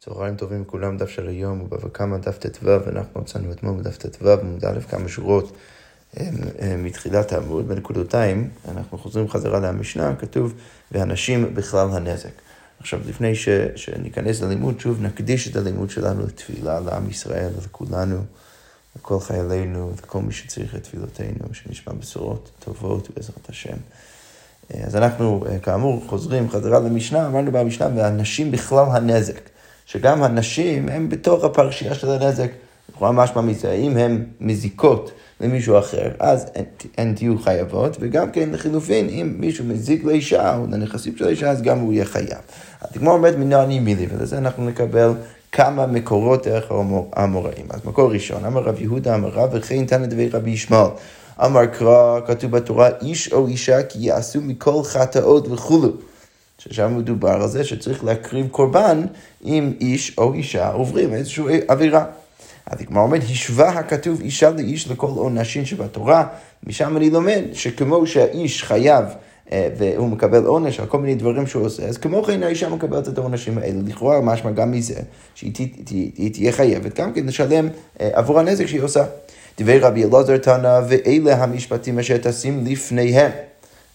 צהריים טובים לכולם, דף של היום הוא בבא קמא דף ט"ו, ואנחנו מצאנו אתמול בדף ט"ו, עמוד א', כמה שורות מתחילת העמוד, בנקודותיים, אנחנו חוזרים חזרה למשנה, כתוב, ואנשים בכלל הנזק. עכשיו, לפני ש, שניכנס ללימוד, שוב נקדיש את הלימוד שלנו לתפילה לעם ישראל ולכולנו, לכל חיילינו וכל מי שצריך את תפילותינו, שנשמע בשורות טובות בעזרת השם. אז אנחנו, כאמור, חוזרים חזרה למשנה, אמרנו במשנה, ואנשים בכלל הנזק. שגם הנשים הן בתוך הפרשייה של הנזק. לכאורה משמע מזה, אם הן מזיקות למישהו אחר, אז הן תהיו חייבות, וגם כן לחילופין, אם מישהו מזיק לאישה או לנכסים של האישה, אז גם הוא יהיה חייב. התגמור עומד מנעני מילי, ולזה אנחנו נקבל כמה מקורות דרך האמוראים. אז מקור ראשון, אמר רב יהודה אמר רב, וכן תנא דבי רבי ישמעאל. אמר קרא, כתוב בתורה, איש או אישה כי יעשו מכל חטאות וכולו. ששם מדובר על זה שצריך להקריב קורבן אם איש או אישה עוברים איזושהי עבירה. אז הגמרא אומרת, השווה הכתוב אישה לאיש לכל עונשין שבתורה, משם אני לומד שכמו שהאיש חייב אה, והוא מקבל עונש על כל מיני דברים שהוא עושה, אז כמו כן האישה מקבלת את העונשים האלה. לכאורה משמע גם מזה שהיא תהיה חייבת גם כן לשלם אה, עבור הנזק שהיא עושה. דברי רבי אלעזר תנא, ואלה המשפטים אשר תשים לפניהם.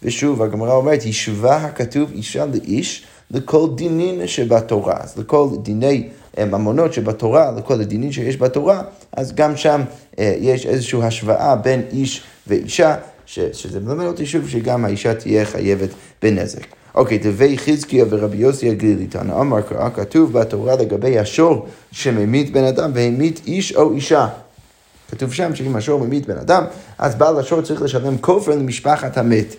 ושוב, הגמרא אומרת, השווה הכתוב אישה לאיש לכל דינין שבתורה. אז לכל דיני אה, ממונות שבתורה, לכל הדינים שיש בתורה, אז גם שם אה, יש איזושהי השוואה בין איש ואישה, ש, שזה מלמד אותי שוב שגם האישה תהיה חייבת בנזק. אוקיי, דבי חזקיה ורבי יוסי הגלילי תנא אמר קרא, כתוב בתורה לגבי השור שממית בן אדם והמית איש או אישה. כתוב שם שאם השור ממית בן אדם, אז בעל השור צריך לשלם כופר למשפחת המת.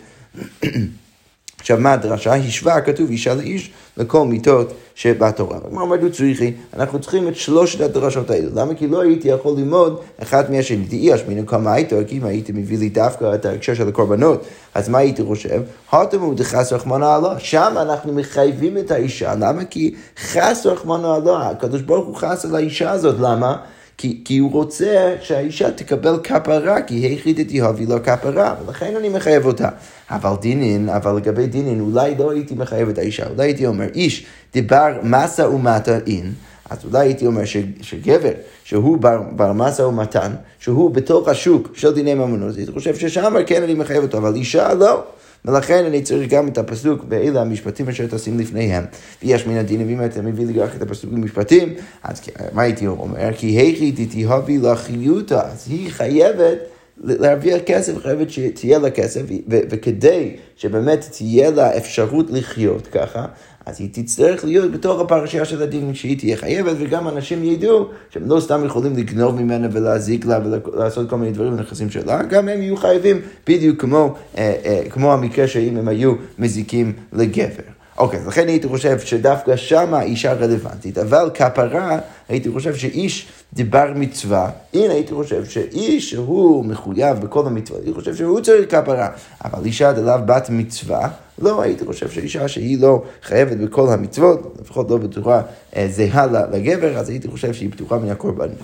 עכשיו, מה הדרשה? השווה כתוב אישה לאיש לכל מיתות שבתורה. מה אומרת צריכי? אנחנו צריכים את שלושת הדרשות האלו. למה? כי לא הייתי יכול ללמוד אחד מהשני. תהי אשמינו כמה היית, כי אם הייתי מביא לי דווקא את ההקשר של הקורבנות, אז מה הייתי חושב? הותמו דחס רחמנא עלה. שם אנחנו מחייבים את האישה. למה? כי חס רחמנא עלה. הקדוש ברוך הוא חס על האישה הזאת. למה? כי, כי הוא רוצה שהאישה תקבל כפרה, כי היחיד את יהובי לו כפרה, ולכן אני מחייב אותה. אבל דינין, אבל לגבי דינין, אולי לא הייתי מחייב את האישה, אולי הייתי אומר, איש דיבר מסה ומטעין, אז אולי הייתי אומר ש, שגבר, שהוא בר, בר מסה ומתן, שהוא בתוך השוק של דיני ממונות, אני חושב ששם כן אני מחייב אותו, אבל אישה לא. ולכן אני צריך גם את הפסוק באלה המשפטים אשר תשים לפניהם. ויש מן הדין, ואם אתה מביא לי רק את הפסוק במשפטים, אז מה הייתי אומר? כי היכי תתהבי לחיותה, אז היא חייבת להרוויח כסף, חייבת שתהיה לה כסף, וכדי שבאמת תהיה לה אפשרות לחיות ככה, אז היא תצטרך להיות בתוך הפרשייה של הדין שהיא תהיה חייבת, וגם אנשים ידעו שהם לא סתם יכולים לגנוב ממנה ולהזיק לה ולעשות כל מיני דברים בנכסים שלה, גם הם יהיו חייבים בדיוק כמו, אה, אה, כמו המקרה שאם הם היו מזיקים לגבר. אוקיי, אז לכן הייתי חושב שדווקא שמה אישה רלוונטית, אבל כפרה, הייתי חושב שאיש דיבר מצווה, הנה הייתי חושב שאיש שהוא מחויב בכל המצוות, הייתי חושב שהוא צריך כפרה, אבל אישה דלאו בת מצווה, לא הייתי חושב שאישה שהיא לא חייבת בכל המצוות, לפחות לא בצורה אה, זהה לגבר, אז הייתי חושב שהיא פתוחה מן הקורבנות.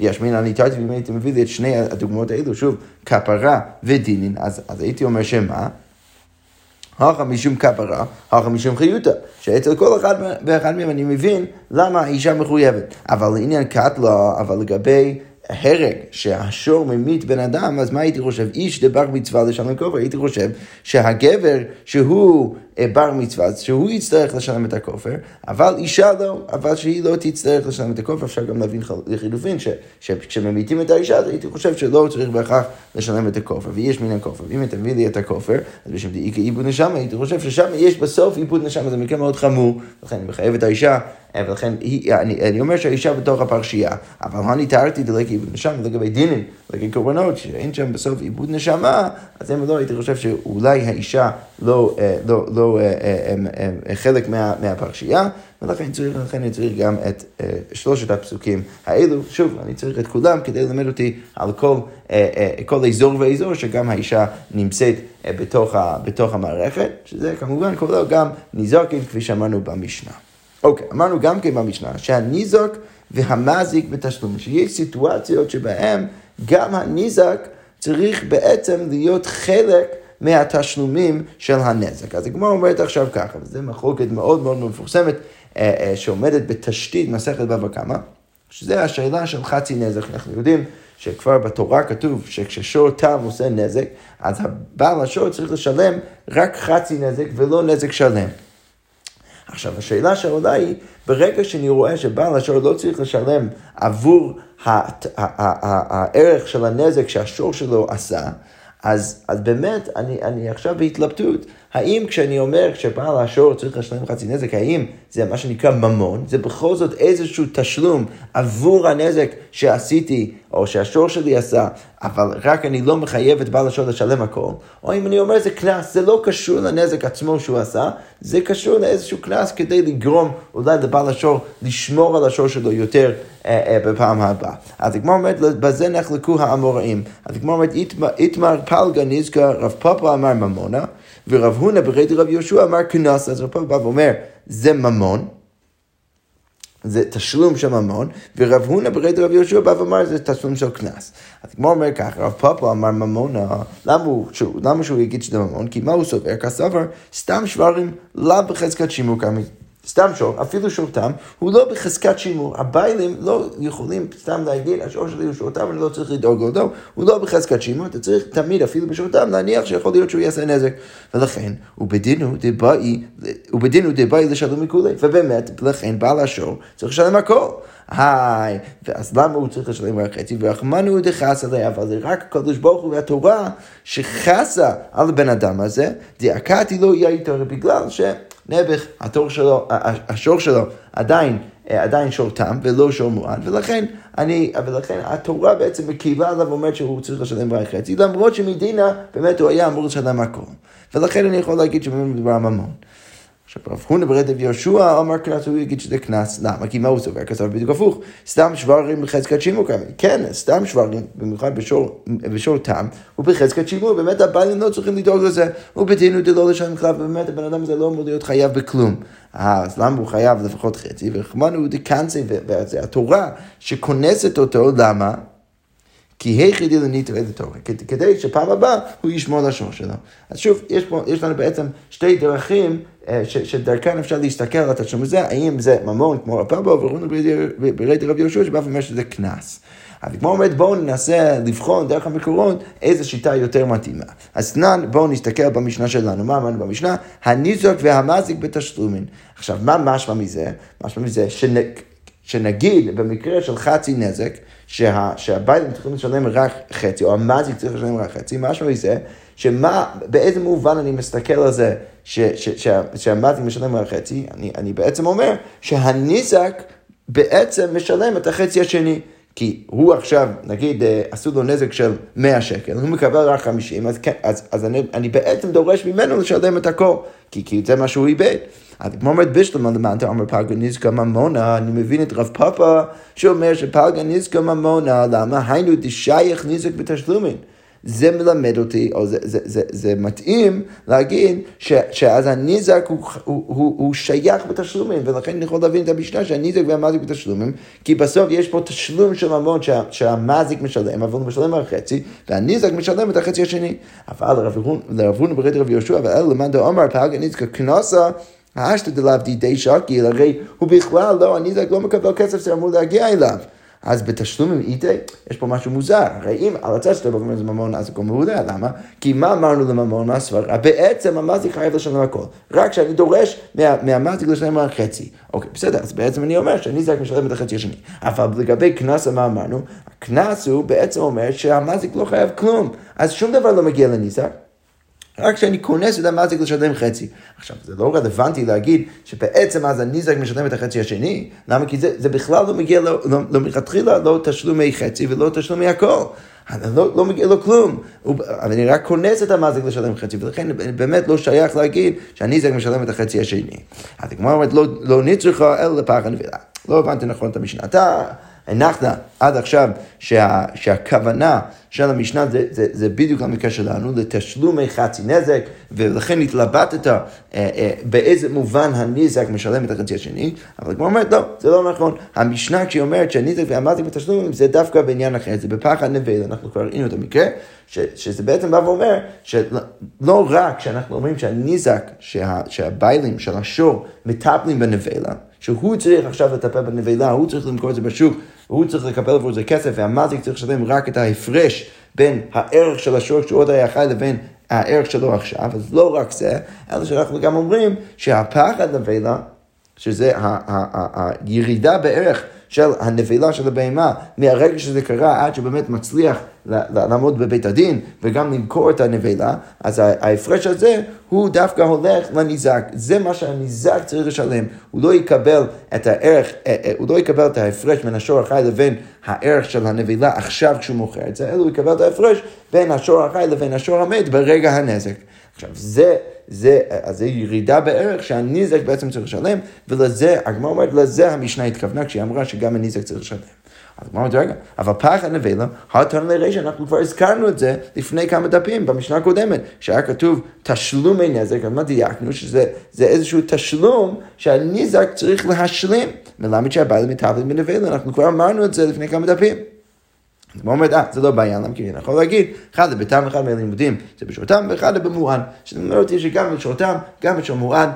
יש מין אני תרתי ואם הייתי מביא לי את שני הדוגמאות האלו, שוב, כפרה ודינין, אז, אז הייתי אומר שמה? הכה משום כפרה, הכה משום חיותה. שאצל כל אחד ואחד מהם אני מבין למה האישה מחויבת. אבל לעניין קטלה, אבל לגבי הרג שהשור ממית בן אדם, אז מה הייתי חושב? איש דבר מצווה לשלם כופר, הייתי חושב שהגבר שהוא בר מצווה, שהוא יצטרך לשלם את הכופר, אבל אישה לא, אבל שהיא לא תצטרך לשלם את הכופר, אפשר גם להבין לחילופין, שכשממיתים את האישה, אז הייתי חושב שלא צריך בהכרח לשלם את הכופר, ויש מן הכופר, ואם אתה מביא לי את הכופר, אז בשביל כאיבוד נשמה, הייתי חושב ששם יש בסוף איבוד נשמה, זה מקרה מאוד חמור, לכן אני מחייב את האישה. ולכן היא, אני, אני אומר שהאישה בתוך הפרשייה, אבל אני תיארתי דלק עיבוד נשמה לגבי דינים, לגבי קורבנות, שאין שם בסוף עיבוד נשמה, אז אם לא הייתי חושב שאולי האישה לא, אה, לא, לא אה, אה, חלק מה, מהפרשייה, ולכן צריך, לכן אני צריך גם את שלושת הפסוקים האלו. שוב, אני צריך את כולם כדי ללמד אותי על כל, כל אזור ואזור שגם האישה נמצאת בתוך, בתוך המערכת, שזה כמובן כולל גם ניזוקים, כפי שאמרנו במשנה. אוקיי, אמרנו גם כן במשנה שהניזוק והמזיק בתשלום, שיש סיטואציות שבהן גם הניזק צריך בעצם להיות חלק מהתשלומים של הנזק. אז הגמרא אומרת עכשיו ככה, וזו מחלוקת מאוד מאוד מפורסמת שעומדת בתשתית מסכת בבא קמא, שזה השאלה של חצי נזק. אנחנו יודעים שכבר בתורה כתוב שכששור תם עושה נזק, אז הבעל השור צריך לשלם רק חצי נזק ולא נזק שלם. עכשיו, השאלה שעולה היא, ברגע שאני רואה שבעל השור לא צריך לשלם עבור הערך של הנזק שהשור שלו עשה, אז, אז באמת, אני, אני עכשיו בהתלבטות. האם כשאני אומר, כשבעל השור צריך לשלם חצי נזק, האם זה מה שנקרא ממון, זה בכל זאת איזשהו תשלום עבור הנזק שעשיתי, או שהשור שלי עשה, אבל רק אני לא מחייב את בעל השור לשלם הכל, או אם אני אומר זה קנס, זה לא קשור לנזק עצמו שהוא עשה, זה קשור לאיזשהו קנס כדי לגרום אולי לבעל השור לשמור על השור שלו יותר אה, אה, בפעם הבאה. אז הגמר אומרת, בזה נחלקו האמוראים. אז הגמר אומרת, איתמר פלגה נזכר, רב פאפה אמר ממונה. ורב הונא ברי רב יהושע אמר קנס, אז רב פאפה בא ואומר, זה ממון, זה תשלום של ממון, ורב הונא ברי רב יהושע בא ואמר, זה תשלום של קנס. אז כמו אומר ככה, רב פאפה אמר ממונה, למה, למה שהוא יגיד שזה ממון? כי מה הוא סובר? כסבר, סתם שברים, לאו בחזקת שימור. סתם שור, אפילו שור תם, הוא לא בחזקת שימור. הביילים לא יכולים סתם להגיד, השור שלי הוא שור תם, אני לא צריך לדאוג לו, לא, הוא לא בחזקת שימור, אתה צריך תמיד, אפילו בשור תם, להניח שיכול להיות שהוא יעשה נזק. ולכן, דבאי, ובדינו דבאי לשלום מכולי. ובאמת, לכן בעל השור צריך לשלם הכל. היי, ואז למה הוא צריך לשלם רק חצי? ורחמנו דחס עליה, אבל זה רק הקדוש ברוך הוא והתורה שחסה על הבן אדם הזה, דאקתי לא יהיה איתו, בגלל ש... נעבך, התור שלו, השור שלו עדיין, אה, עדיין שור תם ולא שור מועד, ולכן, אני, ולכן התורה בעצם מקיבה עליו ואומרת שהוא צריך לשלם רק חצי, למרות שמדינה באמת הוא היה אמור לשלם הכל. ולכן אני יכול להגיד שבאמת מדובר על ממון. עכשיו רב הונא ברד יהושע אמר קנס, הוא יגיד שזה קנס, למה? כי מה הוא סובר? כסף בדיוק הפוך, סתם שברים בחזקת שימור כאלה. כן, סתם שברים, במיוחד בשור, תם, הוא בחזקת שימור, באמת הבעלים לא צריכים לדאוג לזה, הוא בדין הוא דלא לשלם חלב, ובאמת הבן אדם הזה לא אמור להיות חייב בכלום. אה, אז למה הוא חייב לפחות חצי? ורחמנו הוא דקנסי, וזה התורה שכונסת אותו, למה? כי היחידי לניטו איזה תורה, כדי שפעם הבאה הוא ישמור על השור שלו. אז שוב, יש, פה, יש לנו בעצם שתי דרכים אה, שדרכן אפשר להסתכל על התשלום הזה, האם זה ממון כמו הפאבו ורונו ברי רבי יהושע שבא ואומר שזה קנס. אז כמו אומרת בואו ננסה לבחון דרך המקורות איזה שיטה יותר מתאימה. אז תנן בואו נסתכל במשנה שלנו, מה אמרנו במשנה? הניזוק והמזיק בתשלומים. עכשיו מה משמע מזה? משמע מזה שנגיד במקרה של חצי נזק, שה, שהבית צריכים לשלם רק חצי, או המזיק צריך לשלם רק חצי, משמע מזה, שמה, באיזה מובן אני מסתכל על זה שהמזיק משלם רק חצי, אני, אני בעצם אומר שהניזק בעצם משלם את החצי השני. כי הוא עכשיו, נגיד, אה, עשו לו נזק של 100 שקל, הוא מקבל רק 50, אז, כן, אז, אז אני, אני בעצם דורש ממנו לשלם את הכל, כי, כי זה מה שהוא איבד. כמו אומרת בשלמה למטה, אומר פלגה נזקה ממונה, אני מבין את רב פאפה שאומר שפלגה נזקה ממונה, למה? היינו דשייך נזק בתשלומים. זה מלמד אותי, או זה, זה, זה, זה מתאים להגיד ש, שאז הנזק הוא, הוא, הוא, הוא שייך בתשלומים, ולכן אני יכול להבין את המשנה שהנזק והמזיק בתשלומים, כי בסוף יש פה תשלום של ממון שה, שהמזיק משלם, אבל הוא משלם על חצי, והנזק משלם את החצי השני. אבל לרב הונא ברד רב יהושע, ואלה למאן דאמר פלגה נזקה קנוסה האשתא דלאו דידי שקיל, הרי הוא בכלל לא, הנזק לא מקבל כסף שאמור להגיע אליו. אז בתשלום עם איתי, יש פה משהו מוזר. הרי אם על הצד שלו אומר זה ממון אז הכל מעולה, למה? כי מה אמרנו לממון הסברה? בעצם המזיק חייב לשלם הכל. רק שאני דורש מה, מהמזיק לשלם רק חצי. אוקיי, בסדר, אז בעצם אני אומר שהניזק משלם את החצי השני. אבל לגבי קנס, מה אמרנו? הקנס הוא בעצם אומר שהמזיק לא חייב כלום. אז שום דבר לא מגיע לניזק. רק כשאני כונס את המזיק לשלם חצי. עכשיו, זה לא רלוונטי להגיד שבעצם אז הניזק משלם את החצי השני, למה? כי זה, זה בכלל לא מגיע, לו, לא, לא מלכתחילה לא תשלומי חצי ולא תשלומי הכל. לא, לא מגיע לו כלום, אבל אני רק כונס את המזיק לשלם חצי, ולכן באמת לא שייך להגיד שהניזק משלם את החצי השני. אז הגמרא אומרת, לא, לא נצרכה אלא לפח הנבילה. לא הבנתי נכון את המשנה. אתה... הנחת עד עכשיו שה, שהכוונה של המשנה זה, זה, זה בדיוק למקרה שלנו, לתשלומי חצי נזק, ולכן התלבטת אה, אה, באיזה מובן הנזק משלם את החצי השני, אבל כמו אומרת, לא, זה לא נכון. המשנה כשהיא אומרת שהנזק והמזיק בתשלומים זה דווקא בעניין אחר, זה בפחד נבל, אנחנו כבר ראינו את המקרה, ש, שזה בעצם בא ואומר שלא רק שאנחנו אומרים שהנזק, שה, שהביילים של השור מטפלים בנבלה, שהוא צריך עכשיו לטפל בנבלה, הוא צריך למכור את זה בשוק, הוא צריך לקבל עבור זה כסף, והמזיק צריך לשלם רק את ההפרש בין הערך של השור שהוא עוד היה חי לבין הערך שלו עכשיו, אז לא רק זה, אלא שאנחנו גם אומרים שהפחד נבלה, שזה הירידה בערך של הנבלה של הבהמה, מהרגע שזה קרה עד שבאמת מצליח לעמוד בבית הדין וגם למכור את הנבלה, אז ההפרש הזה הוא דווקא הולך לניזק. זה מה שהניזק צריך לשלם. הוא לא יקבל את הערך, אה, אה, הוא לא יקבל את ההפרש בין השור החי לבין הערך של הנבלה עכשיו כשהוא מוכר את זה, אלא הוא יקבל את ההפרש בין השור החי לבין השור המת ברגע הנזק. עכשיו, זה, זה, אז זה ירידה בערך שהניזק בעצם צריך לשלם, ולזה, הגמרא אומרת, לזה המשנה התכוונה כשהיא אמרה שגם הניזק צריך לשלם. אז הגמרא אומרת, רגע, אבל פח הנבלה, התנא לרישא, אנחנו כבר הזכרנו את זה לפני כמה דפים, במשנה הקודמת, שהיה כתוב תשלומי נזק, אז מה דייקנו? שזה איזשהו תשלום שהניזק צריך להשלים. מלמד שהבעל מתאבד מנבלה, אנחנו כבר אמרנו את זה לפני כמה דפים. אז הוא אומר, אה, זה לא בעיה, למה כי אני יכול להגיד, אחד זה בתם ואחד מהלימודים זה בשורתם, ואחד זה במוען. שזה אומר אותי שגם בשורתם, גם בשור מוען,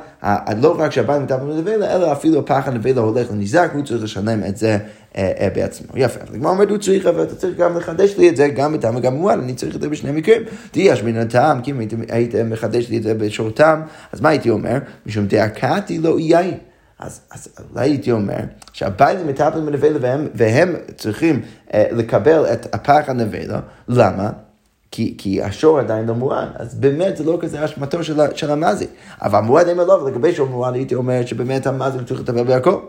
לא רק שהבעל מתאבד מנבלה, אלא אפילו הפח הנבלה הולך לניזק, הוא צריך לשלם את זה אה, אה, בעצמו. יפה, אבל הגמרא אומרת, הוא צריך, אבל אתה צריך גם לחדש לי את זה, גם בטעם וגם במוען, אני צריך את זה בשני מקרים. תהיה מן הטעם, כי אם הייתם מחדש לי את זה בשורתם, אז מה הייתי אומר? משום דאקתי לא יין. אז, אז אולי הייתי אומר שהביילים מטפלים בנבלה והם, והם צריכים אה, לקבל את הפח הנבלה, למה? כי, כי השור עדיין לא מוען, אז באמת זה לא כזה אשמתו של, של המזיק. אבל מוען אין לו, ולגבי שור מוען הייתי אומר שבאמת המזיק צריך לטפל בהכל.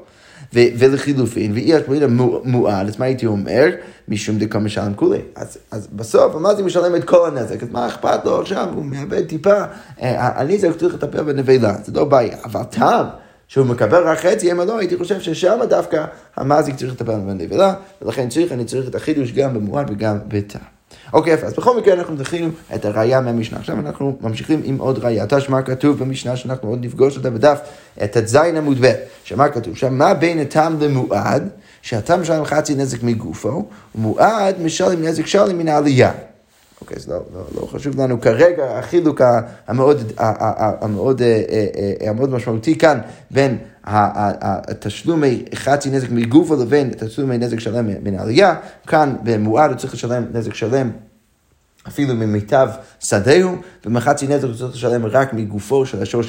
ולחילופין, ואי אשמתו מוען, אז מה הייתי אומר? משום דקה משלם כולי. אז, אז בסוף המזיק משלם את כל הנזק, אז מה אכפת לו עכשיו? הוא מאבד טיפה, אה, הנזק צריך לטפל בנבלה, זה לא בעיה. אבל טעם. שהוא מקבל רק חצי, אם לא, הייתי חושב ששם דווקא המזיק צריך לטפל בנבלה, ולכן צריך, אני צריך את החידוש גם במועד וגם בתא. אוקיי, יפה, אז בכל מקרה אנחנו דחינו את הראייה מהמשנה. עכשיו אנחנו ממשיכים עם עוד ראייה. תשמע כתוב במשנה שאנחנו עוד נפגוש אותה בדף, את ט"ז עמוד ב', שמה כתוב שם? מה בין הטעם למועד, שהטעם משלם חצי נזק מגופו, ומועד משלם נזק שלם מן העלייה. אוקיי, אז לא, לא, לא חשוב לנו כרגע החילוק המאוד, המאוד, אה, אה, אה, המאוד משמעותי כאן בין התשלומי חצי נזק מגופו לבין תשלומי נזק שלם מן העלייה. כאן במועד הוא צריך לשלם נזק שלם אפילו ממיטב שדהו, ומחצי נזק הוא צריך לשלם רק מגופו של השור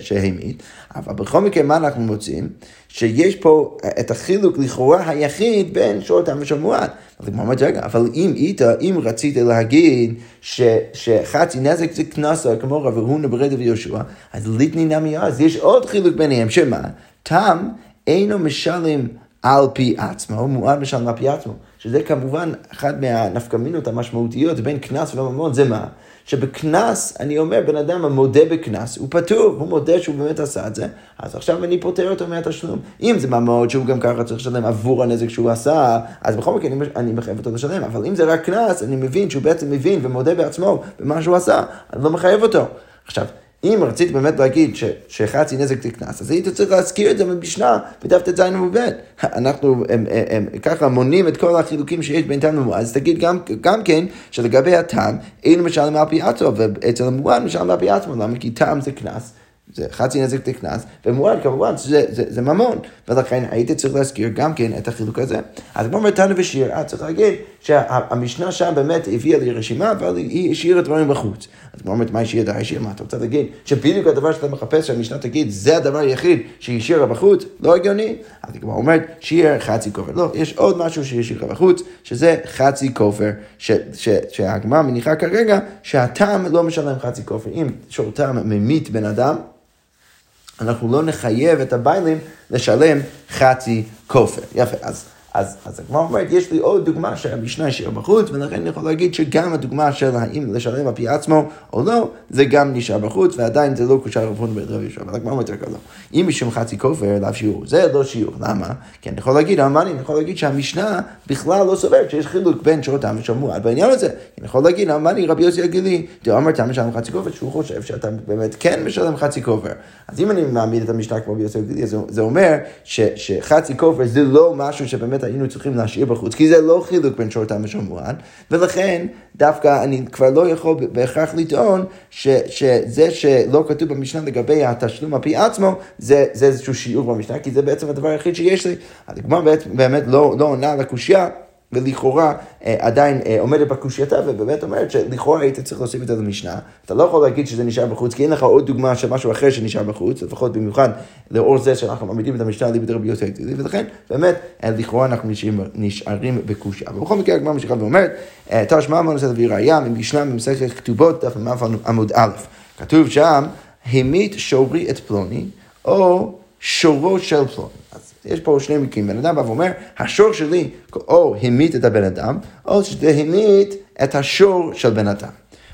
שהמית. אבל בכל מקרה, מה אנחנו מוצאים? שיש פה את החילוק לכאורה היחיד בין שור תם ושור מועד. אז הגמרא אומרת, רגע, אבל אם היית, אם רצית להגיד ש, שחצי נזק זה קנסה, כמו רב הונא ברדה ויהושע, אז ליטני נמי אז יש עוד חילוק ביניהם, שמה? תם אינו משלם על פי עצמו, מועד משלם על פי עצמו. שזה כמובן אחת מהנפקמינות המשמעותיות בין קנס וממון, זה מה? שבקנס, אני אומר, בן אדם המודה בקנס, הוא פטור, הוא מודה שהוא באמת עשה את זה, אז עכשיו אני פוטר אותו מהתשלום. אם זה ממון שהוא גם ככה צריך לשלם עבור הנזק שהוא עשה, אז בכל מקרה אני, אני מחייב אותו לשלם, אבל אם זה רק קנס, אני מבין שהוא בעצם מבין ומודה בעצמו במה שהוא עשה, אני לא מחייב אותו. עכשיו, אם רצית באמת להגיד ש, שחצי נזק זה קנס, אז היית צריך להזכיר את זה במשנה, בדף ט"ז עמוד אנחנו הם, הם, הם, ככה מונים את כל החילוקים שיש בין טעם למועד, אז תגיד גם, גם כן שלגבי הטעם, אין משלם על פי עצמו, ואצל המועד משלם על פי עצמו, למה? כי טעם זה קנס. זה חצי נזק תקנס, ומועד כמובן זה, זה, זה ממון, ולכן הייתי צריך להזכיר גם כן את החילוק הזה. אז כמו מתנה ושיר, אה, צריך להגיד שהמשנה שם באמת הביאה לי רשימה, אבל היא השאירה דברים בחוץ. אז כמו אומרת, מה השאירה די השאירה? מה אתה רוצה להגיד? שבדיוק הדבר שאתה מחפש שהמשנה תגיד, זה הדבר היחיד שהיא השאירה בחוץ? לא הגיוני. אז כמו אומרת, שיר חצי כופר. לא, יש עוד משהו שהיא השאירה בחוץ, שזה חצי כופר, שהגמרא מניחה כרגע שהטעם לא משלם חצי כופר. אם שורתם ממית בן אדם, אנחנו לא נחייב את הביילים לשלם חצי כופר. יפה, אז אז, אז הגמרא אומרת, יש לי עוד דוגמה שהמשנה השאיר בחוץ, ולכן אני יכול להגיד שגם הדוגמה של האם לשלם על פי עצמו או לא, זה גם נשאר בחוץ, ועדיין זה לא קושר רבון בית רבי יהושע. אבל הגמרא אומרת לא. אם משום חצי כופר, לאו שיעור, זה לא שיעור. למה? כי אני יכול להגיד, אמרני, אני יכול להגיד שהמשנה בכלל לא סוברת שיש חילוק בין שורותם ושמוע בעניין הזה. אני יכול להגיד, אמרני, רבי יוסי הגילי, דאמר תם משלם חצי כופר, שהוא חושב שאתה באמת כן משלם חצי כופר. אז אם אני מעמיד את המשנה כמו רבי יוסי הגילי, זה אומר שחצי כופר זה לא משהו שבאמת באמת היינו צריכים להשאיר בחוץ, כי זה לא חילוק בין שור ושור מועד, ולכן דווקא אני כבר לא יכול בהכרח לטעון ש, שזה שלא כתוב במשנה לגבי התשלום על פי עצמו, זה, זה איזשהו שיעור במשנה, כי זה בעצם הדבר היחיד שיש לי. הגמרא באמת לא, לא עונה על הקושייה. ולכאורה אה, עדיין אה, עומדת בקושייתה, ובאמת אומרת שלכאורה היית צריך להוסיף את זה למשנה. אתה לא יכול להגיד שזה נשאר בחוץ, כי אין לך עוד דוגמה של משהו אחר שנשאר בחוץ, לפחות במיוחד לאור זה שאנחנו מעמידים את המשנה ליבי דרבי יוסף גדילי, ולכן באמת אה, לכאורה אנחנו נשארים, נשארים בקושייה. ובכל מקרה הגמרא ממשיכה ואומרת, תשמע מה נושא להביא ראייה ממשנה במסכת כתובות דף עמוד א', כתוב שם, המית שורי את פלוני, או שורו של פלוני. יש פה שני מקרים, בן אדם בא ואומר, השור שלי או המית את הבן אדם, או שזה המית את השור של בן אדם.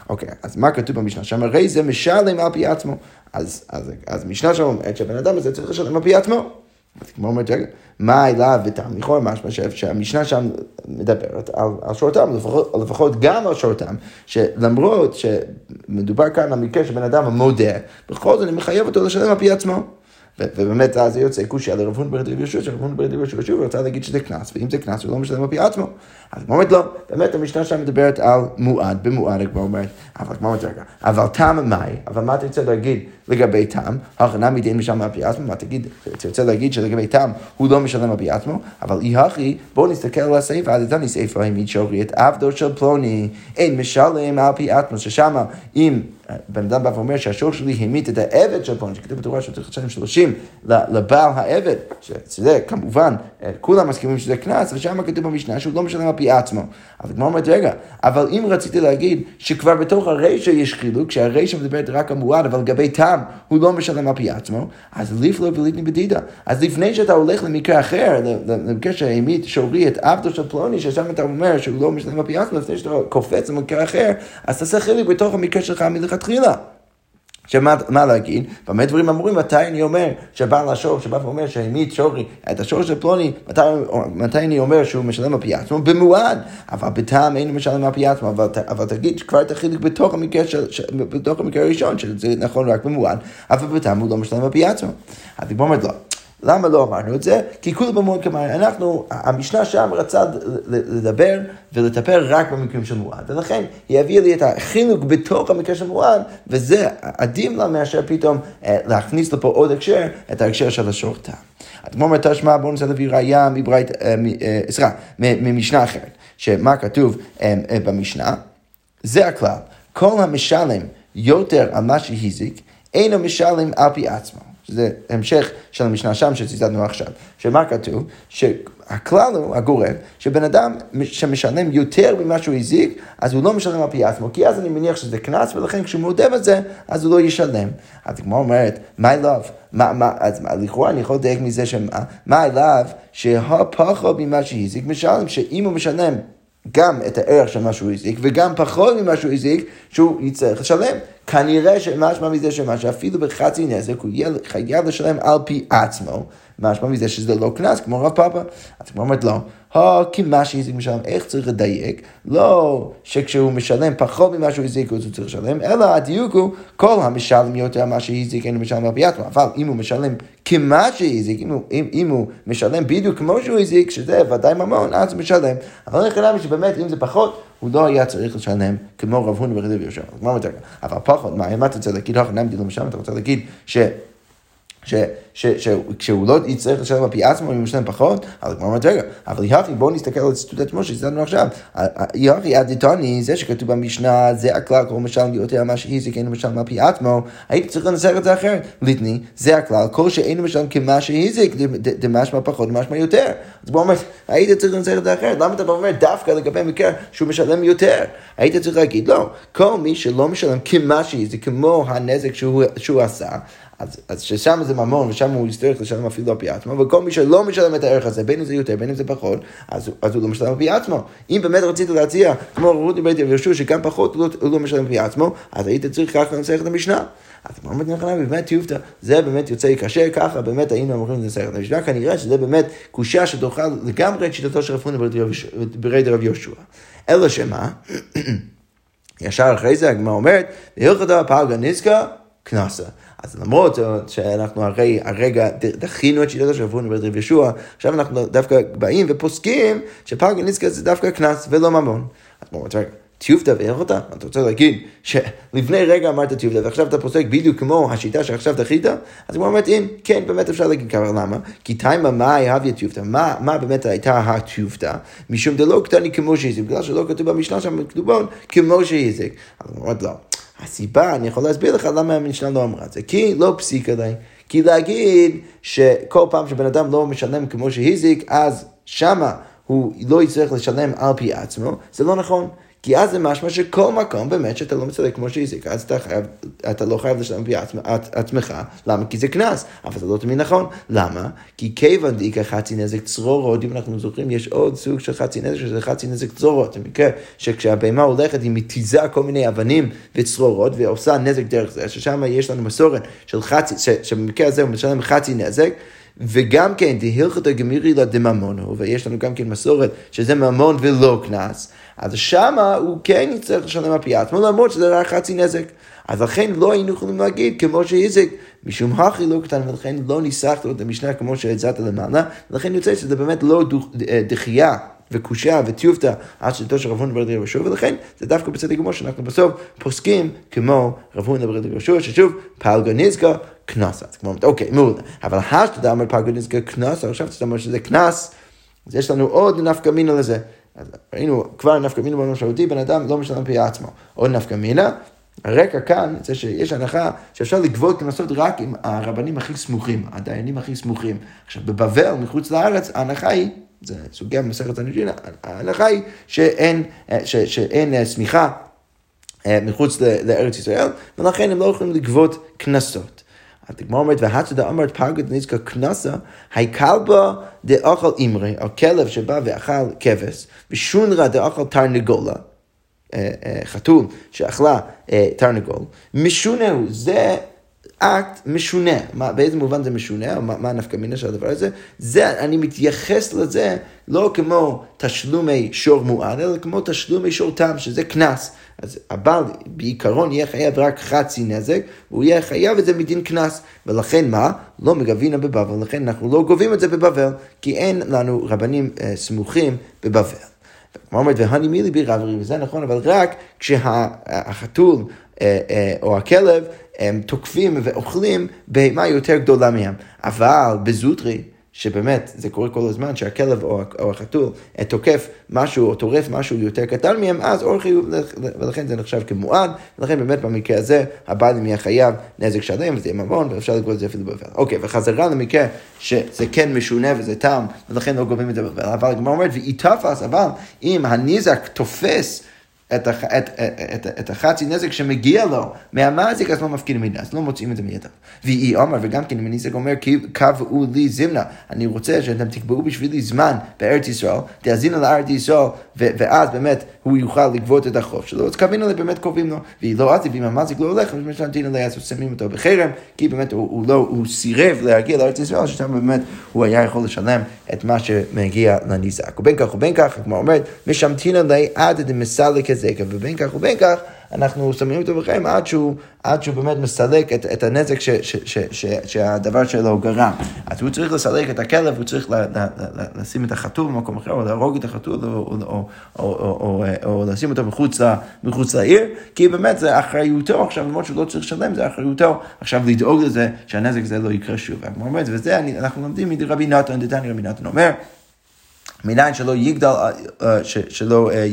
אוקיי, אז מה כתוב במשנה שם? הרי זה משלם על פי עצמו. אז, אז, אז משנה שם אומרת שהבן אדם הזה צריך לשלם על פי עצמו. אז כמו אומרת, רגע, מה אליו? לכאורה משמע שהמשנה שם מדברת על, על שורתם, לפחות, לפחות גם על שורתם, שלמרות שמדובר כאן על מקרה שבן אדם מודה, בכל זאת אני מחייב אותו לשלם על פי עצמו. ובאמת אז יוצא על רב הונבר ברית יהושע, שרב הונבר ברית יהושע רצה להגיד שזה קנס, ואם זה קנס הוא לא משלם על פי עצמו. אז אומרת לא, באמת המשנה שם מדברת על מועד, במועד כמו אומרת, אבל כמו אומרת רגע, אבל טעם מאי, אבל מה אתה רוצה להגיד לגבי טעם? הכנה מדין משלם על פי עצמו, מה תגיד, אתה רוצה להגיד שלגבי טעם הוא לא משלם על פי עצמו, אבל אי הכי, בואו נסתכל על הסעיף, אז איתני סעיף העמיד שורי את עבדו של פלוני, אין משלם על פי עצמו, ששם אם בן אדם בא ואומר שהשור שלי המית את העבד של פלוני, שכתוב בתורה שהוא צריך לשלם שלושים לבעל העבד, שזה כמובן, אה, כולם מסכימים שזה קנס, ושם כתוב במשנה שהוא לא משלם על פי עצמו. אבל כמו אומרת, רגע, אבל אם רציתי להגיד שכבר בתוך הרישא יש חילוק, שהרישא מדברת רק על מועד, אבל לגבי טעם הוא לא משלם על פי עצמו, אז ליף לו וליטני בדידה. אז לפני שאתה הולך למקרה אחר, למקרה שהעמיד שורי את עבדו של פלוני, ששם אתה אומר שהוא לא משלם על פי עצמו, לפני שאתה קופץ למקרה אחר, אז תעשה חילוק בתוך המקרה שלך מלכתחילה. שמה להגיד? במה דברים אמורים? מתי אני אומר שבעל השור שבא ואומר שהעמיד שורי את השור של פלוני, מתי, מתי אני אומר שהוא משלם על פי עצמו? במועד, אבל בטעם אינו משלם על פי עצמו, אבל, אבל תגיד כבר את החילוק בתוך המקרה, של, ש, בתוך המקרה הראשון, שזה נכון רק במועד, אבל בטעם הוא לא משלם על פי עצמו. אז היא אומרת לא. למה לא אמרנו את זה? כי כולם במועד כמובן, אנחנו, המשנה שם רצה לדבר ולטפל רק במקרים של מועד, ולכן היא הביאה לי את החינוך בתוך המקרה של מועד, וזה עדיף לה מאשר פתאום אה, להכניס לפה עוד הקשר, את ההקשר של השורתה. אז כמו אומרת תשמע, בואו ננסה להביא ראייה מברית, אה, אה, סליחה, ממשנה אחרת, שמה כתוב במשנה? זה הכלל, כל המשלם יותר על מה שהזיק, אינו משלם על פי עצמו. שזה המשך של המשנה שם שציטטנו עכשיו. שמה כתוב? שהכלל הוא, הגורם, שבן אדם שמשלם יותר ממה שהוא הזיק, אז הוא לא משלם על פי עצמו, כי אז אני מניח שזה קנס, ולכן כשהוא מודה בזה, אז הוא לא ישלם. אז כמו אומרת, מה אליו? מה, מה, אז לכאורה אני יכול לדייק מזה שמה, מה אליו שהפחות ממה שהזיק משלם, שאם הוא משלם גם את הערך של מה שהוא הזיק, וגם פחות ממה שהוא הזיק, שהוא יצטרך לשלם. כנראה שמשמע מזה שמה שאפילו בחצי נזק הוא חייב לשלם על פי עצמו, משמע מזה שזה לא קנס, כמו רב פאפה. אז כמו אומרת לא, כי מה שהזיק משלם, איך צריך לדייק? לא שכשהוא משלם פחות ממה שהוא הזיק הוא צריך לשלם, אלא הדיוק הוא כל המשלם יותר מה שהזיק אינו משלם עצמו. אבל אם הוא משלם כמה שהזיק, אם, אם, אם הוא משלם בדיוק כמו שהוא הזיק, שזה ודאי ממון, אז הוא משלם. אבל אני חושב שבאמת, אם זה פחות, הוא לא היה צריך לשלם כמו רב הון ורבי יהושע. אבל פחות, מה, אם אתה רוצה להגיד, למשל, אתה רוצה להגיד ש... שכשהוא לא יצטרך לשלם על פי עצמו, אם הוא משלם פחות, אז כמו אומרת, רגע, אבל יחי, בואו נסתכל על ציטוט עצמו שהזדמנו עכשיו. יחי אדיטוני, זה שכתוב במשנה, זה הכלל, כל משלם יותר מה שהזיק, אינו משלם על פי עצמו, הייתי צריך לנסח את זה אחרת. ליטני, זה הכלל, כל שאינו משלם כמה שהזיק, דמשמע פחות, דמשמע יותר. אז בואו אומר, היית צריך לנסח את זה אחרת. למה אתה אומר דווקא לגבי מקרה שהוא משלם יותר? היית צריך להגיד, לא, כל מי שלא משלם כמה שהזיק, כמו הנזק שהוא עשה, אז, אז ששם זה ממון ושם הוא יצטרך לשלם אפילו על פי עצמו, וכל מי שלא משלם את הערך הזה, בין אם זה יותר, בין אם זה פחות, אז, אז הוא לא משלם על פי עצמו. אם באמת רצית להציע, כמו רות בית ירשו, שגם פחות הוא לא, הוא לא משלם על פי עצמו, אז היית צריך ככה לנסח את המשנה. אז כמו אומרת נכונה, באמת טיובטה, זה באמת יוצא קשה, ככה באמת היינו אמורים לנסח את המשנה, כנראה שזה באמת קושייה שתוכל לגמרי את שיטתו של רפונה ברד רב יהושע. אלא שמה, ישר אחרי זה הגמרא אומרת, הלכתה פלגה נזקה קנסה. אז למרות שאנחנו הרי הרגע דחינו את שיטת השבוע נברד רב ישוע, עכשיו אנחנו דווקא באים ופוסקים שפלגה נזקה זה דווקא קנס ולא ממון. אז בואו נתראה. טיובטה ואיכותה? אתה רוצה להגיד שלפני רגע אמרת טיובטה ועכשיו אתה פוסק בדיוק כמו השיטה שעכשיו דחית? אז הוא אומר, אם כן, באמת אפשר להגיד ככה, למה? כי תימה מאי הוויה טיובטה, מה, מה באמת הייתה הטיובטה? משום דלא קטני כמו שהזיק, בגלל שלא כתוב במשנה שם כתובון כמו שהזיק. אז הוא אומר, לא. הסיבה, אני יכול להסביר לך למה המשנה לא אמרה את זה, כי לא פסיק עדיין. כי להגיד שכל פעם שבן אדם לא משלם כמו שהזיק, אז שמה הוא לא יצטרך לשלם על פי עצמו, זה לא נכון. כי אז זה משמע שכל מקום באמת שאתה לא מצטרך כמו שהזיק, אז אתה, חייב, אתה לא חייב לשלם פי עצמך, עצמך, למה? כי זה קנס, אבל זה לא תמיד נכון. למה? כי כיוון דאיקה חצי נזק צרורות, אם אנחנו זוכרים, יש עוד סוג של חצי נזק, שזה חצי נזק צרורות. זה מקרה שכשהבהמה הולכת היא מתיזה כל מיני אבנים וצרורות, ועושה נזק דרך זה, ששם יש לנו מסורת של חצי, שבמקרה הזה הוא משלם חצי נזק. וגם כן, דהילכתא גמירי לדממונו, ויש לנו גם כן מסורת שזה ממון ולא קנס, אז שמה הוא כן יצטרך לשלם על פי עצמו, למרות שזה רק חצי נזק. אז לכן לא היינו יכולים להגיד כמו שהזיק, משום הכי לא קטן, ולכן לא ניסחת לו את המשנה כמו שהצעת למעלה, ולכן יוצא שזה באמת לא דחייה. וקושייה וטיובטה עד שתו של רב הונא ברדי רב יהושע, ולכן זה דווקא בצדק גמור שאנחנו בסוף פוסקים כמו רב הונא ברדי רב יהושע, ששוב, פלגה נזקה, קנס. אז כמו, אוקיי, מעולה. אבל השתדה אומר פלגה נזקה קנס, עכשיו אתה אומר שזה קנס, אז יש לנו עוד נפקא מינה לזה. אז ראינו כבר נפקא מינה משמעותי, בן אדם לא משלם פי עצמו. עוד נפקא מינה, הרקע כאן זה שיש הנחה שאפשר לגבות קנסות רק עם הרבנים הכי סמוכים, הדיינים הכי סמוכים. עכשיו, בבבל, מחוץ לארץ, ההנחה היא זה סוגיה במסכת סנהדרין, ההנחה היא שאין, ש, שאין אה, סמיכה אה, מחוץ לארץ ישראל, ולכן הם לא יכולים לגבות קנסות. הגמרא אומרת, והשתא דאמרת פלגא נזקא קנסא, כלבה דאכל אימרי, הכלב שבא ואכל כבש, ושונרה דאכל תרנגולה, חתול שאכלה תרנגול, משונה הוא, זה אקט משונה. מה, באיזה מובן זה משונה, מה, מה הנפקא מינה של הדבר הזה? זה, אני מתייחס לזה לא כמו תשלומי שור מועד, אלא כמו תשלומי שור תם, שזה קנס. אז הבעל בעיקרון יהיה חייב רק חצי נזק, והוא יהיה חייב את זה מדין קנס. ולכן מה? לא מגבינה בבבל, לכן אנחנו לא גובים את זה בבבל, כי אין לנו רבנים אה, סמוכים בבבל. אומרת, והני מילי בי רב וזה נכון, אבל רק כשהחתול אה, אה, או הכלב הם תוקפים ואוכלים בהמה יותר גדולה מהם. אבל בזוטרי, שבאמת זה קורה כל הזמן, שהכלב או, או החתול אה, תוקף משהו או טורף משהו יותר קטן מהם, אז אור חיוב, ולכן זה נחשב כמועד, ולכן באמת במקרה הזה הבעלים יהיה חייב נזק שלם וזה יהיה ממון, ואפשר לגבות את זה אפילו בבל. אוקיי, וחזרה למקרה שזה כן משונה וזה טעם, ולכן לא גובים את זה בבל. אבל הגמרא אומרת, ואי תפס, אבל אם הניזק תופס את, הח, את, את, את, החצי נזק שמגיע לו מהמזיק, אז לא מפקידים מידע, אז לא מוצאים את זה מידיו. והיא אומר, וגם כן, אם הניזק אומר, קבעו לי זמנה, אני רוצה שאתם תקבעו בשבילי זמן בארץ ישראל, תאזינו לארץ ישראל, ואז באמת הוא יוכל לגבות את החוב שלו, אז קווינו לי באמת קובעים לו, והיא לא עזי, ואם המזיק לא הולך, אז משנתינו לי, אז שמים אותו בחרם, כי באמת הוא, הוא, לא, הוא סירב להגיע לארץ ישראל, ששם באמת הוא היה יכול לשלם את מה שמגיע לניזק. ובין כך ובין כך, כמו אומרת, משמתינו לי עד דמסלק הזקה, ובין כך ובין כך, אנחנו שמים אותו בחיים עד שהוא, עד שהוא באמת מסלק את, את הנזק ש, ש, ש, ש, שהדבר שלו גרם. אז הוא צריך לסלק את הכלב, הוא צריך ל, ל, ל, לשים את החתול במקום אחר, או להרוג את החתול, או, או, או, או, או, או, או לשים אותו מחוץ, ל, מחוץ לעיר, כי באמת זה אחריותו עכשיו, למרות שהוא לא צריך לשלם, זה אחריותו עכשיו לדאוג לזה שהנזק הזה לא יקרה שוב. וזה אנחנו לומדים מרבי נתן, דתני רבי נתן אומר, מניין שלא יגדל, אה, אה, שלא אה,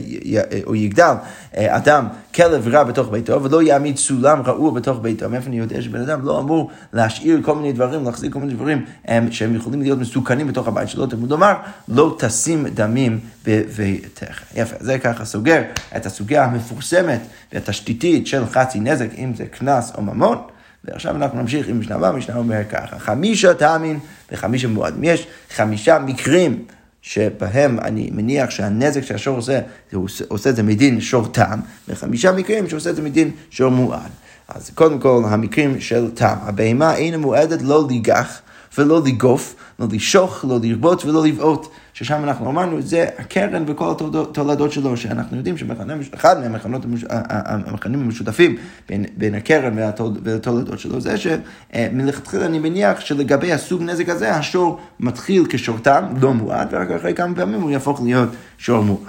או יגדל אדם כלב רע בתוך ביתו ולא יעמיד סולם רעוע בתוך ביתו. מאיפה אני יודע שבן אדם לא אמור להשאיר כל מיני דברים, להחזיק כל מיני דברים שהם יכולים להיות מסוכנים בתוך הבית שלו. תלמוד לומר, לא תשים דמים בביתך. יפה, זה ככה סוגר את הסוגיה המפורסמת והתשתיתית של חצי נזק, אם זה קנס או ממון. ועכשיו אנחנו נמשיך עם משנה הבאה, משנה אומר ככה, חמישה תאמין וחמישה מועדים. יש חמישה מקרים שבהם אני מניח שהנזק שהשור עושה, הוא עושה את זה מדין שור תם, וחמישה מקרים שהוא עושה את זה מדין שור מועד. אז קודם כל, המקרים של תם, הבהמה אינה מועדת לא ליגח ולא לגוף, לא לשוך, לא לרבות ולא לבעוט. ששם אנחנו אמרנו, זה הקרן וכל התולדות שלו, שאנחנו יודעים שאחד מהמכנים המשותפים בין, בין הקרן והתולדות שלו, זה שמלכתחילה אני מניח שלגבי הסוג נזק הזה, השור מתחיל כשורתם, לא מועד, ורק אחרי כמה פעמים הוא יהפוך להיות שור מועד.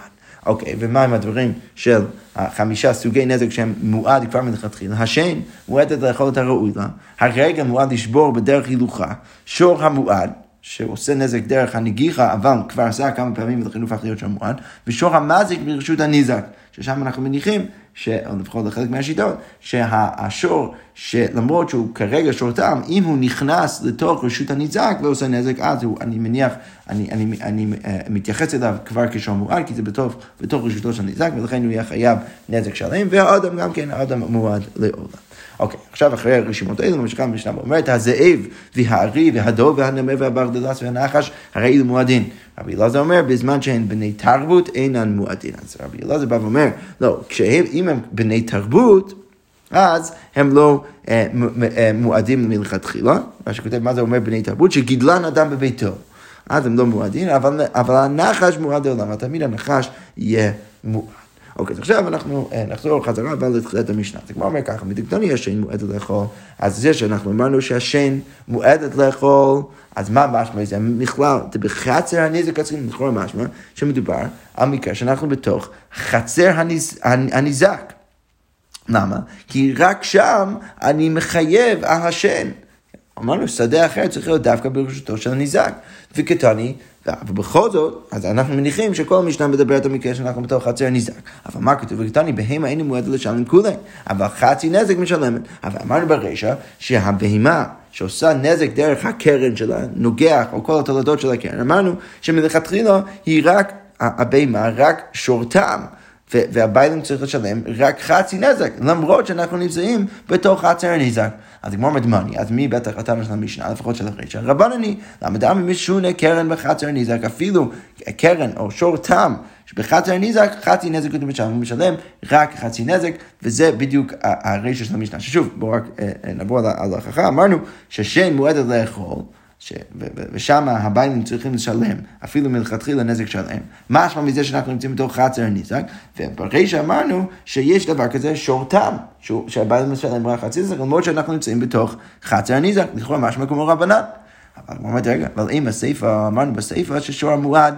אוקיי, ומה עם הדברים של החמישה סוגי נזק שהם מועד כבר מלכתחילה? השן מועדת לאכול את הראוי לה, הרגע מועד לשבור בדרך הילוכה, שור המועד, שעושה נזק דרך הנגיחה, אבל כבר עשה כמה פעמים ולכן הוא הופך להיות שם מועד, ושור המזיק ברשות הניזק, ששם אנחנו מניחים, לפחות לחלק מהשיטות, שהשור, שלמרות שהוא כרגע שור טעם, אם הוא נכנס לתוך רשות הניזק ועושה נזק, אז הוא, אני מניח, אני, אני, אני, אני uh, מתייחס אליו כבר כשור מועד, כי זה בתוך, בתוך רשותו של הניזק, ולכן הוא יהיה חייב נזק שלם, והאדם גם כן, האדם מועד לעולם. אוקיי, עכשיו אחרי הרשימות האלו, ממשיכה המשנה ואומרת, הזאב והארי והדוב והנמר והברדלס והנחש, הרי אלו מועדין. רבי אלעזר אומר, בזמן שהן בני תרבות אינן מועדין. אז רבי אלעזר בא ואומר, לא, כשהם, אם הם בני תרבות, אז הם לא אה, אה, מועדים מלכתחילה. מה שכותב, מה זה אומר בני תרבות? שגידלן אדם בביתו. אז הם לא מועדים, אבל, אבל הנחש מועד לעולם, תמיד הנחש יהיה מועד. אוקיי, אז עכשיו אנחנו אה, נחזור חזרה אבל לתחילת המשנה. זה כבר אומר ככה, מדקדוני השן מועדת לאכול, אז זה שאנחנו אמרנו שהשן מועדת לאכול, אז מה משמע זה? בכלל, בחצר הנזק עצמי, לכאורה משמע, שמדובר על מקרה שאנחנו בתוך חצר הניזק. למה? כי רק שם אני מחייב על השן. אמרנו, שדה אחר צריך להיות דווקא ברשותו של הניזק. וכתני, ובכל זאת, אז אנחנו מניחים שכל המשנה מדברת על מקרה שאנחנו בתוך חצר ניזק. אבל מה כתוב? וכתני, בהמה אין מועדת לשלם כולי, אבל חצי נזק משלמת. אבל אמרנו ברישא שהבהמה שעושה נזק דרך הקרן שלה, נוגח, או כל התולדות של הקרן, אמרנו שמלכתחילה היא רק, הבהמה רק שורתם. והביילים צריך לשלם רק חצי נזק, למרות שאנחנו נמצאים בתוך חצר הנזק. אז הגמור מדמני, אז מי בטח הטענה של המשנה, לפחות של הרישא? רבנני, למה דמי משונה קרן בחצר הנזק, אפילו קרן או שור תם שבחצר הנזק, חצי נזק הוא משלם רק חצי נזק, וזה בדיוק הרישא של המשנה. ששוב, בואו רק אה, אה, נעבור על ההוכחה, אמרנו ששן מועדת לאכול. ש... ושם הביילים צריכים לשלם, אפילו מלכתחילה נזק שלם. משמע מזה שאנחנו נמצאים בתוך חצר הנזק, וברגע שאמרנו שיש דבר כזה שורתם, שהביילים משלם רק חצי נזק, למרות שאנחנו נמצאים בתוך חצר הנזק, לכאורה משמע כמו רבנן. אבל הוא אומר, רגע, אבל אם הסיפא, אמרנו בסיפא ששור המועד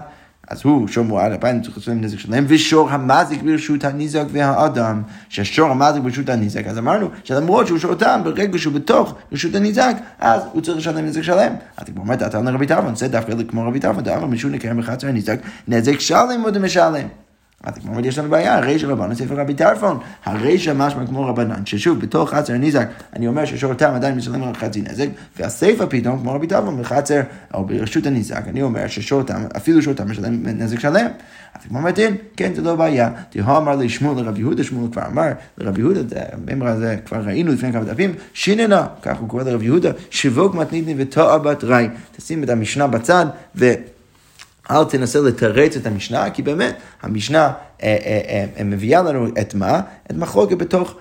אז הוא שור מועד, הפעם צריך לשלם נזק שלהם, ושור המזיק ברשות הניזק והאדם, שהשור המזיק ברשות הניזק, אז אמרנו שלמרות שהוא שור תם, ברגע שהוא בתוך רשות הניזק, אז הוא צריך לשלם נזק שלם. אז היא אומרת, אתה אומר רבי טרפון, זה דווקא כמו רבי טרפון, דאמר משום נקרא בחצר הניזק, נזק שלם עוד משלם. אז כמו אומרת, יש לנו בעיה, הרישא רבנן ספר רבי טרפון, הרישא משמע כמו רבנן, ששוב, בתוך חצר הניזק, אני אומר ששור תם עדיין משלם רק חצי נזק, והסיפא פתאום, כמו רבי טרפון, בחצר, או ברשות הניזק, אני אומר ששור תם, אפילו שור תם משלם נזק שלם. אז כמו אומרת, כן, זה לא בעיה. תהוא אמר לי שמואל לרב יהודה, שמואל כבר אמר לרב יהודה, הממר הזה כבר ראינו לפני כמה דפים, שיננה, כך הוא קורא לרב יהודה, שיווק מתניתני וטועה בת. תשים את המשנה בצד, ו... אל תנסה לתרץ את המשנה, כי באמת המשנה אה, אה, אה, מביאה לנו את מה? את מחלוקת בתוך,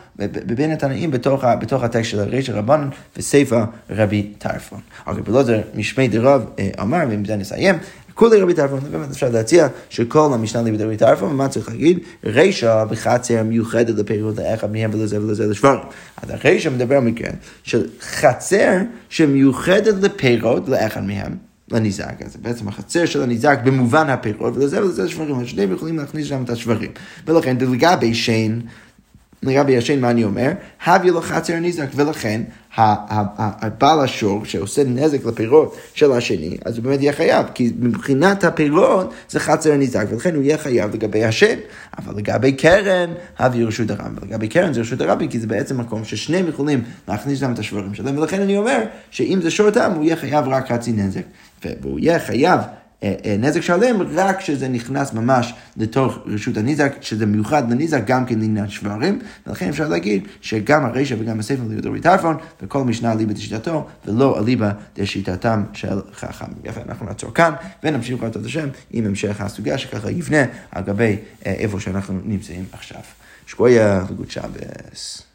בין התנאים בתוך, בתוך הטקסט של הרי של רבנן וסיפא רבי טרפון. אוקיי, זה משמי דרב אמר, ועם זה נסיים. כולי רבי טרפון, באמת אפשר להציע שכל המשנה ליבי רבי טרפון, ומה צריך להגיד? רישא בחצר מיוחדת לפירות לאחד מהם ולזה ולזה לשברים. אז הרישא מדבר על מקרה של חצר שמיוחדת לפירות לאחד מהם. לניזק, אז בעצם החצר של הניזק במובן הפירות, ולזה ולזה שברים, השניהם יכולים להכניס שם את השברים. ולכן לגבי שיין, לגבי השן, מה אני אומר? הביא לו חצר הניזק, ולכן הבעל השור שעושה נזק לפירות של השני, אז הוא באמת יהיה חייב, כי מבחינת הפירות זה חצר הניזק, ולכן הוא יהיה חייב לגבי השן. אבל לגבי קרן, הביא רשות הרבי, ולגבי קרן זה רשות הרבי, כי זה בעצם מקום ששניהם יכולים להכניס להם את השברים שלהם, ולכן אני אומר שאם זה שור תם, הוא יהיה חייב רק חצי נזק. והוא יהיה חייב אה, אה, נזק שלם רק כשזה נכנס ממש לתוך רשות הניזק, שזה מיוחד לניזק גם כן לעניין שברים, ולכן אפשר להגיד שגם הרישא וגם הספר ליבא דורי טרפון, וכל משנה אליבא דשיטתו, ולא אליבא דשיטתם של חכם. יפה, אנחנו נעצור כאן, ונמשיך בעזרת השם עם המשך הסוגיה שככה יבנה על גבי אה, איפה שאנחנו נמצאים עכשיו. שקויה וגוד שבס.